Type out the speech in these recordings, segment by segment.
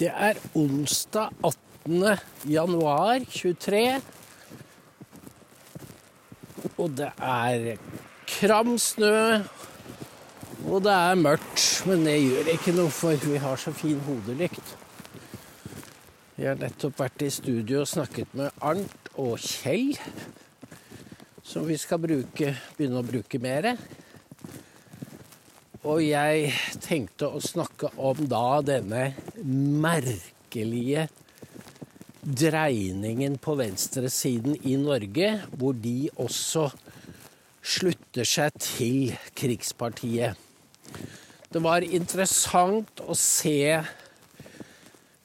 Det er onsdag 18. januar 23. Og det er kram snø. Og det er mørkt, men det gjør ikke noe, for vi har så fin hodelykt. Vi har nettopp vært i studio og snakket med Arnt og Kjell, som vi skal bruke, begynne å bruke mer. Og jeg tenkte å snakke om da denne merkelige dreiningen på venstresiden i Norge, hvor de også slutter seg til krigspartiet. Det var interessant å se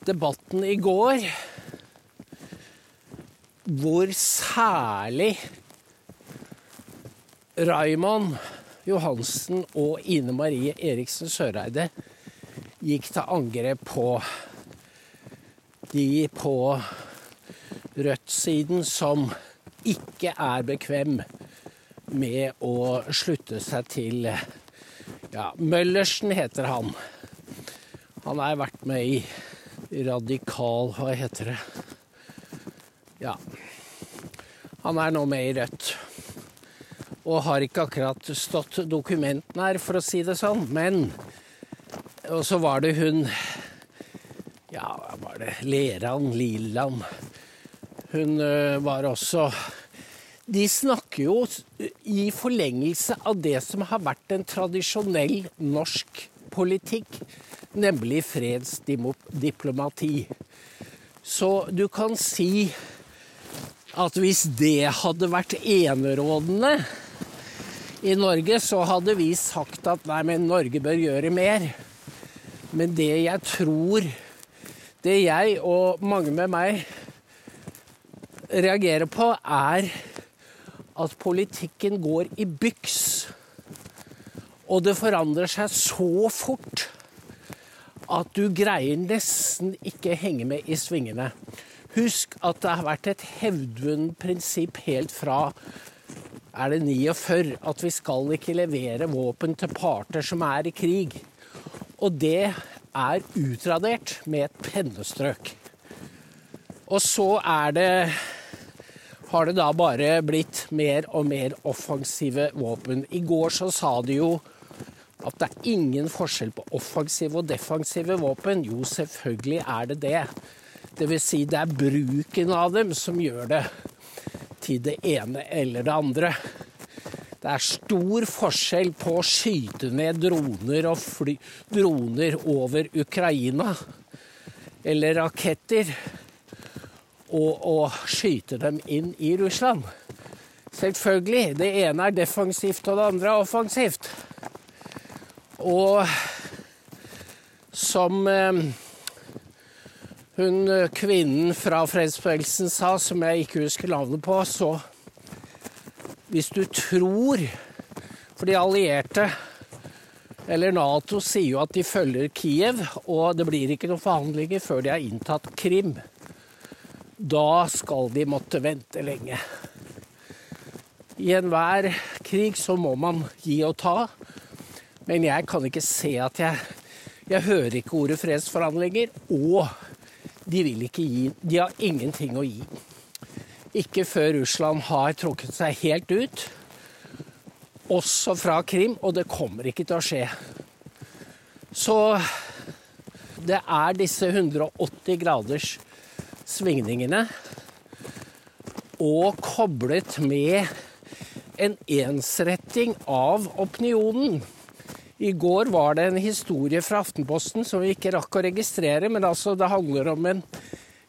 debatten i går, hvor særlig Raymond Johansen og Ine Marie Eriksen Søreide gikk til angrep på de på Rødt-siden som ikke er bekvem med å slutte seg til ja, Møllersen heter han. Han har vært med i Radikal Hva heter det? Ja. Han er nå med i Rødt. Og har ikke akkurat stått dokumenten her, for å si det sånn. Men Og så var det hun Ja, hva var det Leran Liland. Hun var også De snakker jo i forlengelse av det som har vært en tradisjonell norsk politikk, nemlig fredsdiplomati. Så du kan si at hvis det hadde vært enerådende i Norge, så hadde vi sagt at nei, men Norge bør gjøre mer. Men det jeg tror, det jeg og mange med meg reagerer på, er at politikken går i byks. Og det forandrer seg så fort at du greier nesten ikke henge med i svingene. Husk at det har vært et hevdvunnet prinsipp helt fra er det 49 at vi skal ikke levere våpen til parter som er i krig. Og det er utradert med et pennestrøk. Og så er det har det da bare blitt mer og mer offensive våpen. I går så sa de jo at det er ingen forskjell på offensive og defensive våpen. Jo, selvfølgelig er det det. Det vil si det er bruken av dem som gjør det til det ene eller det andre. Det er stor forskjell på å skyte ned droner og fly, droner over Ukraina, eller raketter, og å skyte dem inn i Russland. Selvfølgelig. Det ene er defensivt, og det andre er offensivt. Og som eh, hun kvinnen fra fredsbevegelsen sa, som jeg ikke husker navnet på, så Hvis du tror For de allierte, eller Nato, sier jo at de følger Kiev, og det blir ikke noen forhandlinger før de har inntatt Krim. Da skal de måtte vente lenge. I enhver krig så må man gi og ta. Men jeg kan ikke se at jeg Jeg hører ikke ordet fredsforhandlinger. Og de vil ikke gi. De har ingenting å gi. Ikke før Russland har trukket seg helt ut. Også fra Krim. Og det kommer ikke til å skje. Så det er disse 180 graders svingningene. Og koblet med en ensretting av opinionen. I går var det en historie fra Aftenposten som vi ikke rakk å registrere, men altså det handler om en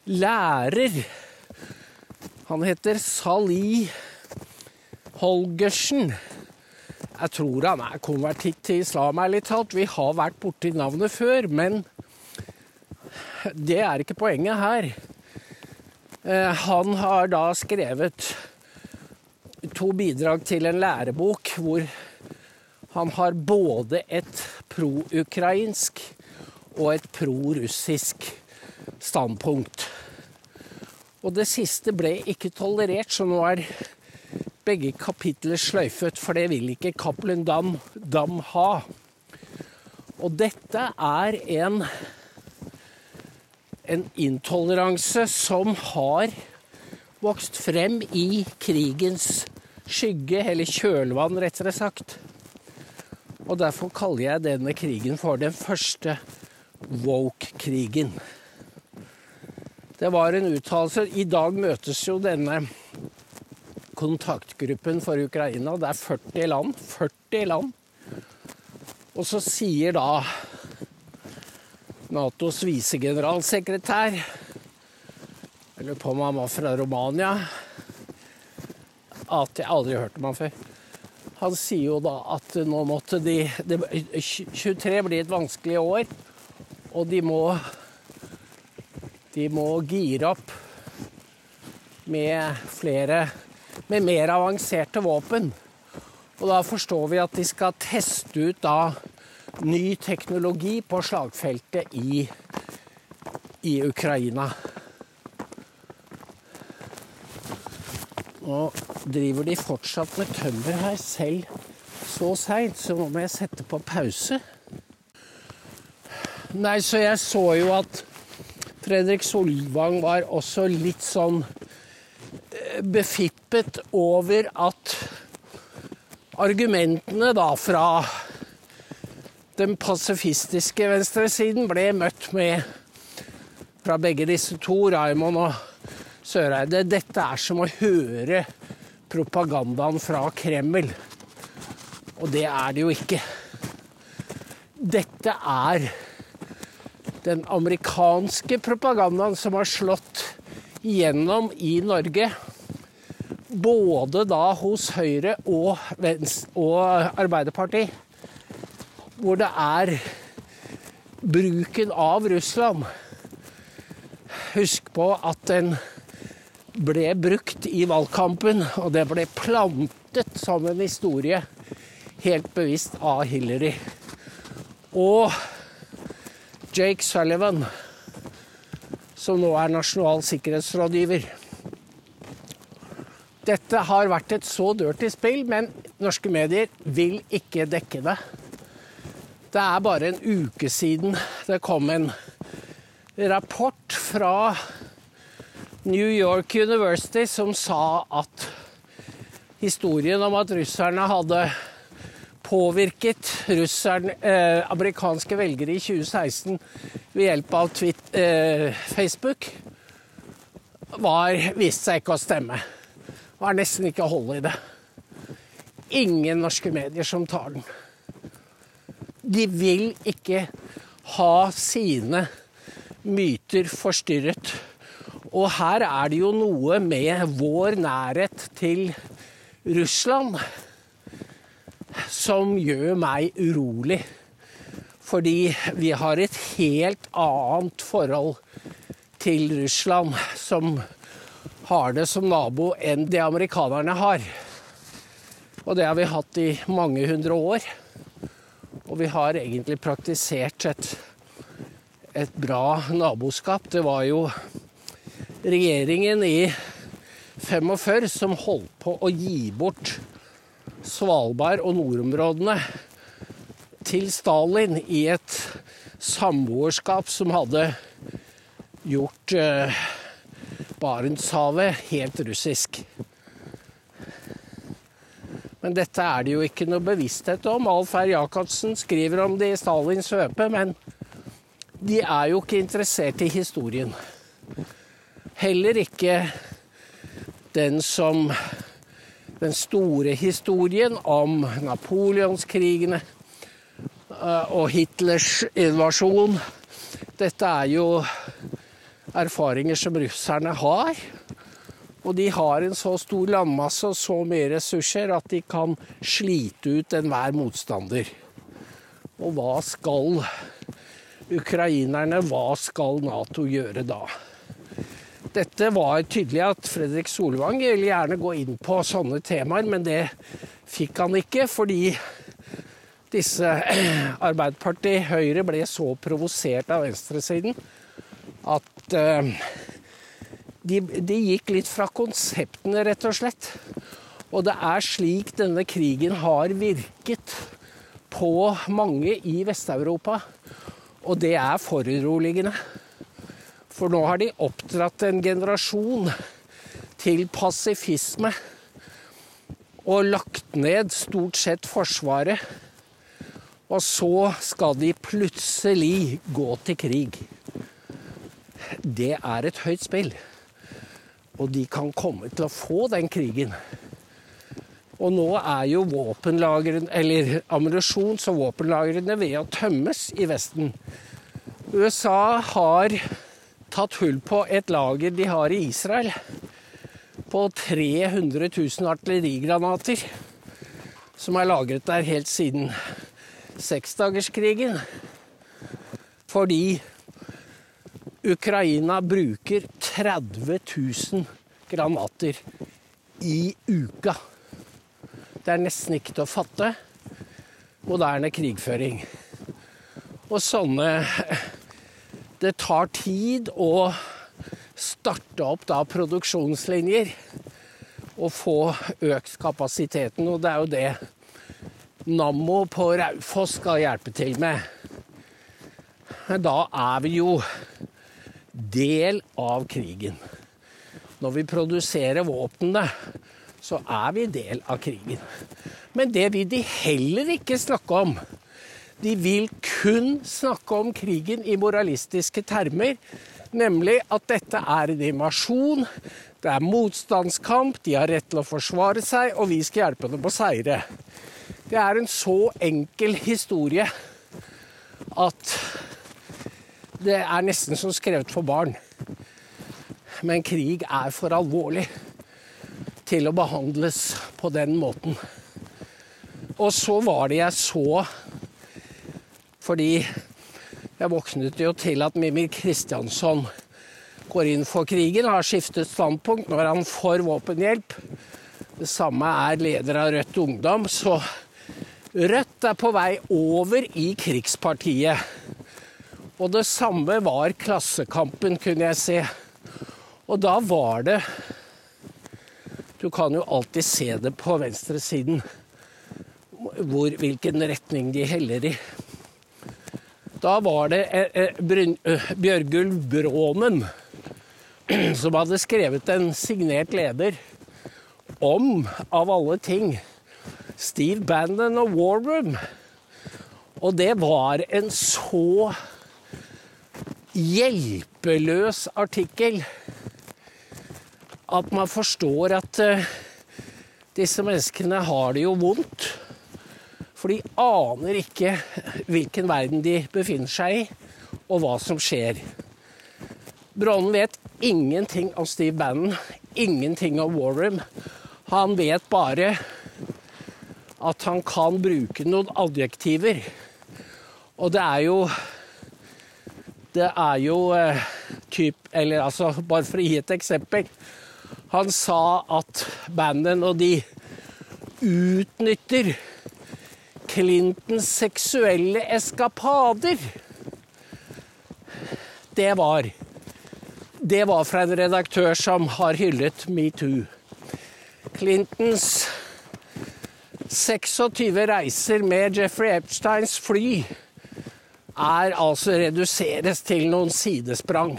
lærer. Han heter Salih Holgersen. Jeg tror han er konvertitt til islam, ærlig talt. Vi har vært borti navnet før, men det er ikke poenget her. Han har da skrevet to bidrag til en lærebok hvor han har både et pro-ukrainsk og et pro-russisk standpunkt. Og det siste ble ikke tolerert, så nå er begge kapitler sløyfet, for det vil ikke Cappelen Dam, Dam ha. Og dette er en en intoleranse som har vokst frem i krigens skygge, eller kjølvann, rettere sagt. Og derfor kaller jeg denne krigen for den første woke-krigen. Det var en uttalelse I dag møtes jo denne kontaktgruppen for Ukraina. Det er 40 land. 40 land. Og så sier da Natos visegeneralsekretær Jeg lurer på om han var fra Romania. At jeg aldri hørte hørt om han før. Han sier jo da at nå måtte de det, 23 blir et vanskelig år, og de må De må gire opp med flere Med mer avanserte våpen. Og da forstår vi at de skal teste ut da ny teknologi på slagfeltet i, i Ukraina. Nå driver de fortsatt med tømmer her, selv så seint, så nå må jeg sette på pause. Nei, så jeg så jo at Fredrik Solvang var også litt sånn eh, befippet over at argumentene da fra den pasifistiske venstresiden ble møtt med fra begge disse to, Raymond og Søreide Dette er som å høre propagandaen fra Kreml. Og det er det jo ikke. Dette er den amerikanske propagandaen som har slått igjennom i Norge. Både da hos Høyre og, og Arbeiderpartiet hvor det er bruken av Russland. Husk på at den ble brukt i valgkampen, og det ble plantet som en historie helt bevisst av Hillary. Og Jake Sullivan, som nå er nasjonal sikkerhetsrådgiver. Dette har vært et så dirty spill, men norske medier vil ikke dekke det. Det er bare en uke siden det kom en rapport fra New York University som sa at historien om at russerne hadde påvirket russerne, eh, amerikanske velgere i 2016 ved hjelp av Twitter, eh, Facebook, var, viste seg ikke å stemme. Var nesten ikke hold i det. Ingen norske medier som tar den. De vil ikke ha sine myter forstyrret. Og her er det jo noe med vår nærhet til Russland som gjør meg urolig. Fordi vi har et helt annet forhold til Russland, som har det som nabo, enn det amerikanerne har. Og det har vi hatt i mange hundre år. Og vi har egentlig praktisert et, et bra naboskap. Det var jo regjeringen i 45 som holdt på å gi bort Svalbard og nordområdene til Stalin i et samboerskap som hadde gjort eh, Barentshavet helt russisk. Men dette er det jo ikke noe bevissthet om. Alf R. Jacobsen skriver om det i Stalins svøpe, men de er jo ikke interessert i historien. Heller ikke den som den store historien om napoleonskrigene eh, og Hitlers invasjon. Dette er jo erfaringer som russerne har. Og de har en så stor landmasse og så mye ressurser at de kan slite ut enhver motstander. Og hva skal ukrainerne, hva skal Nato gjøre da? Dette var tydelig at Fredrik Solvang ville gjerne gå inn på sånne temaer, men det fikk han ikke fordi disse Arbeiderpartiet, Høyre, ble så provosert av venstresiden at uh, de, de gikk litt fra konseptene, rett og slett. Og det er slik denne krigen har virket på mange i Vest-Europa. Og det er foruroligende. For nå har de oppdratt en generasjon til pasifisme og lagt ned stort sett Forsvaret. Og så skal de plutselig gå til krig. Det er et høyt spill. Og de kan komme til å få den krigen. Og nå er jo våpenlagrene, eller ammunisjons- og våpenlagrene ved å tømmes i Vesten. USA har tatt hull på et lager de har i Israel på 300 000 artillerigranater. Som er lagret der helt siden seksdagerskrigen. Fordi Ukraina bruker 30 000 granater i uka. Det er nesten ikke til å fatte. Moderne krigføring. Og sånne Det tar tid å starte opp da produksjonslinjer og få økt kapasiteten, og det er jo det Nammo på Raufoss skal hjelpe til med. Men da er vi jo del av krigen. Når vi produserer våpnene, så er vi del av krigen. Men det vil de heller ikke snakke om. De vil kun snakke om krigen i moralistiske termer. Nemlig at dette er en invasjon, det er motstandskamp, de har rett til å forsvare seg, og vi skal hjelpe dem å seire. Det er en så enkel historie at det er nesten som skrevet for barn. Men krig er for alvorlig til å behandles på den måten. Og så var det jeg så Fordi jeg våknet jo til at Mimir Kristiansson går inn for krigen, har skiftet standpunkt. Nå er han for våpenhjelp. Det samme er leder av Rødt Ungdom. Så Rødt er på vei over i krigspartiet. Og det samme var Klassekampen, kunne jeg se. Og da var det du kan jo alltid se det på venstresiden, hvor, hvilken retning de heller i. Da var det eh, eh, eh, Bjørgulv Bråmen som hadde skrevet en signert leder om, av alle ting, Steve Bannon og War Room. Og det var en så hjelpeløs artikkel at man forstår at disse menneskene har det jo vondt. For de aner ikke hvilken verden de befinner seg i, og hva som skjer. Bronnen vet ingenting om Steve Bannon, ingenting om War Room. Han vet bare at han kan bruke noen adjektiver. Og det er jo Det er jo uh, typ Eller altså, bare for å gi et eksempel. Han sa at Bannon og de utnytter Clintons seksuelle eskapader. Det var Det var fra en redaktør som har hyllet metoo. Clintons 26 reiser med Jeffrey Epsteins fly er altså reduseres til noen sidesprang.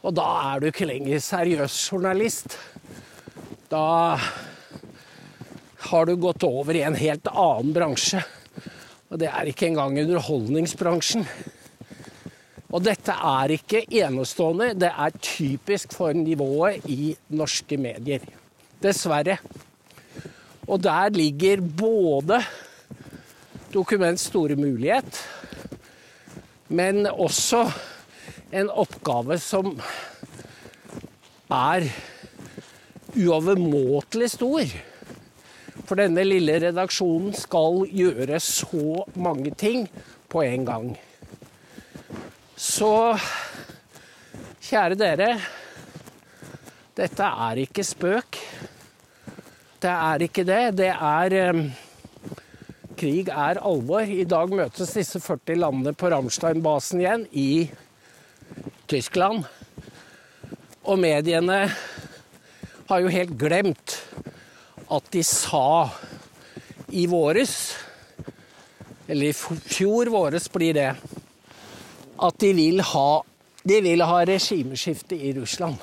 Og da er du ikke lenger seriøs journalist. Da har du gått over i en helt annen bransje. Og det er ikke engang underholdningsbransjen. Og dette er ikke enestående, det er typisk for nivået i norske medier. Dessverre. Og der ligger både Dokuments store mulighet, men også en oppgave som er uovermåtelig stor. For denne lille redaksjonen skal gjøre så mange ting på en gang. Så kjære dere. Dette er ikke spøk. Det er ikke det. Det er um, Krig er alvor. I dag møtes disse 40 landene på Ramstein-basen igjen i Tyskland. Og mediene har jo helt glemt at de sa i våres, eller i fjor våres blir det, at de vil ha De vil ha regimeskifte i Russland.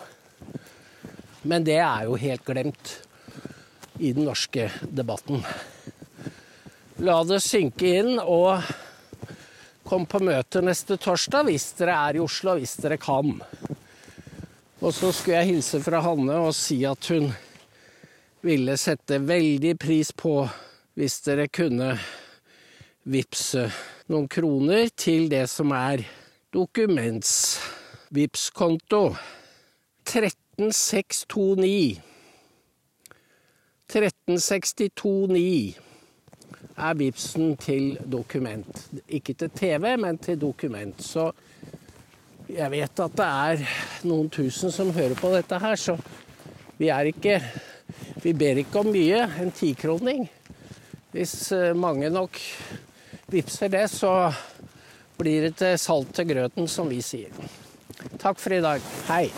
Men det er jo helt glemt i den norske debatten. La det synke inn, og kom på møte neste torsdag hvis dere er i Oslo, hvis dere kan. Og så skulle jeg hilse fra Hanne og si at hun ville sette veldig pris på hvis dere kunne vippse noen kroner til det som er Dokuments Vipps-konto 13629. 13629 er Vipsen til dokument. Ikke til TV, men til dokument. Så jeg vet at det er noen tusen som hører på dette her, så vi er ikke Vi ber ikke om mye. En tikroning. Hvis eh, mange nok vippser det, så blir det til salt til grøten, som vi sier. Takk for i dag. Hei.